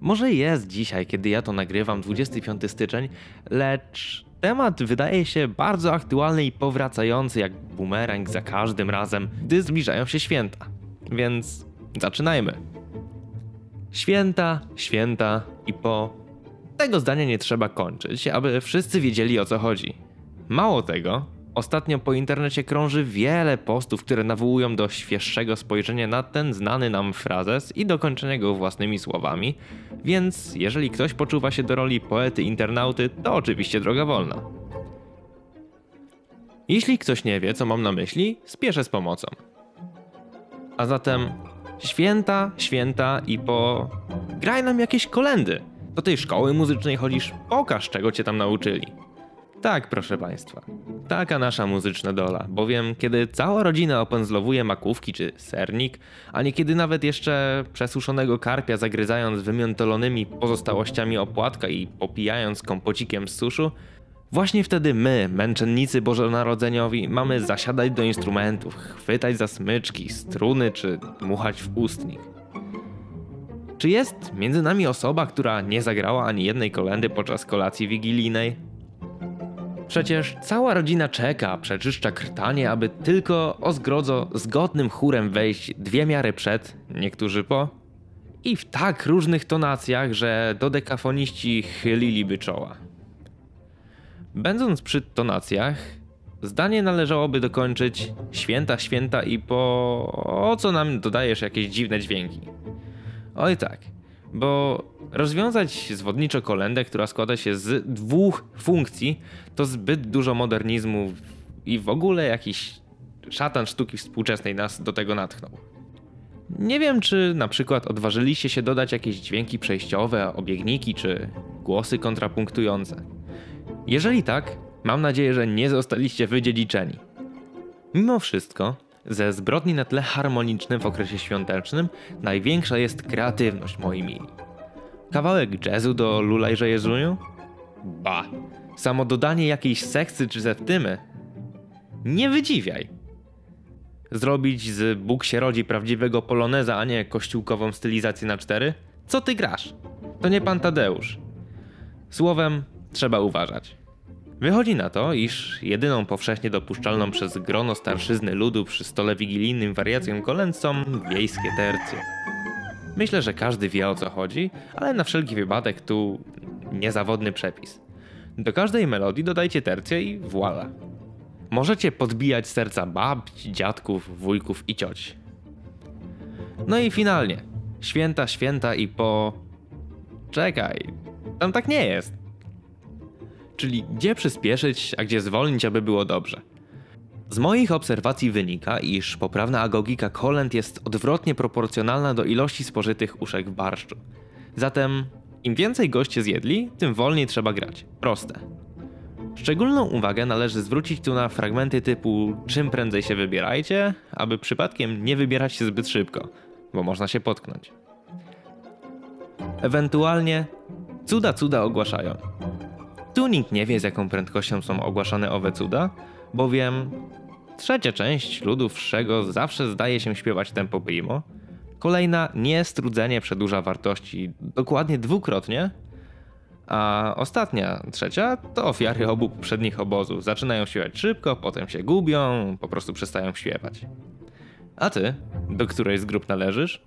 Może jest dzisiaj, kiedy ja to nagrywam, 25 styczeń, lecz temat wydaje się bardzo aktualny i powracający jak bumerang za każdym razem, gdy zbliżają się święta. Więc zaczynajmy. Święta, święta i po. Tego zdania nie trzeba kończyć, aby wszyscy wiedzieli o co chodzi. Mało tego, ostatnio po internecie krąży wiele postów, które nawołują do świeższego spojrzenia na ten znany nam frazes i dokończenia go własnymi słowami, więc jeżeli ktoś poczuwa się do roli poety internauty, to oczywiście droga wolna. Jeśli ktoś nie wie, co mam na myśli, spieszę z pomocą. A zatem święta, święta i po. Graj nam jakieś kolendy. Do tej szkoły muzycznej chodzisz, pokaż czego cię tam nauczyli. Tak, proszę Państwa. Taka nasza muzyczna dola, bowiem kiedy cała rodzina opędzlowuje makówki czy sernik, a niekiedy nawet jeszcze przesuszonego karpia zagryzając wymiętolonymi pozostałościami opłatka i popijając kompocikiem z suszu, właśnie wtedy my, męczennicy bożonarodzeniowi, mamy zasiadać do instrumentów, chwytać za smyczki, struny czy dmuchać w ustnik. Czy jest między nami osoba, która nie zagrała ani jednej kolendy podczas kolacji wigilijnej? Przecież cała rodzina czeka, przeczyszcza krtanie, aby tylko o zgrodzo zgodnym chórem wejść dwie miary przed, niektórzy po, i w tak różnych tonacjach, że dodekafoniści chyliliby czoła. Będąc przy tonacjach, zdanie należałoby dokończyć święta, święta i po o co nam dodajesz jakieś dziwne dźwięki. Oj tak, bo rozwiązać zwodniczo kolendę, która składa się z dwóch funkcji, to zbyt dużo modernizmu i w ogóle jakiś szatan sztuki współczesnej nas do tego natchnął. Nie wiem, czy na przykład odważyliście się dodać jakieś dźwięki przejściowe, obiegniki czy głosy kontrapunktujące. Jeżeli tak, mam nadzieję, że nie zostaliście wydziedziczeni. Mimo wszystko, ze zbrodni na tle harmonicznym w okresie świątecznym największa jest kreatywność, moi mili. Kawałek jazzu do Lulajże Jezuniu? Ba, samo dodanie jakiejś sekcji czy zeptymy? Nie wydziwiaj. Zrobić z Bóg się rodzi prawdziwego poloneza, a nie kościółkową stylizację na cztery? Co ty grasz? To nie pan Tadeusz. Słowem, trzeba uważać. Wychodzi na to, iż jedyną powszechnie dopuszczalną przez grono starszyzny ludu przy stole wigilijnym wariacją kolęd są wiejskie tercje. Myślę, że każdy wie o co chodzi, ale na wszelki wypadek tu niezawodny przepis. Do każdej melodii dodajcie tercję i voila. Możecie podbijać serca babci, dziadków, wujków i cioci. No i finalnie. Święta, święta i po... Czekaj, tam tak nie jest. Czyli gdzie przyspieszyć, a gdzie zwolnić, aby było dobrze. Z moich obserwacji wynika, iż poprawna agogika kolęd jest odwrotnie proporcjonalna do ilości spożytych uszek w barszczu. Zatem im więcej goście zjedli, tym wolniej trzeba grać. Proste. Szczególną uwagę należy zwrócić tu na fragmenty typu czym prędzej się wybierajcie, aby przypadkiem nie wybierać się zbyt szybko, bo można się potknąć. Ewentualnie cuda cuda ogłaszają. Tu nikt nie wie z jaką prędkością są ogłaszane owe cuda, bowiem trzecia część ludu wszego zawsze zdaje się śpiewać tempo primo, kolejna niestrudzenie przedłuża wartości dokładnie dwukrotnie, a ostatnia, trzecia, to ofiary obu poprzednich obozów. Zaczynają śpiewać szybko, potem się gubią, po prostu przestają śpiewać. A ty, do której z grup należysz?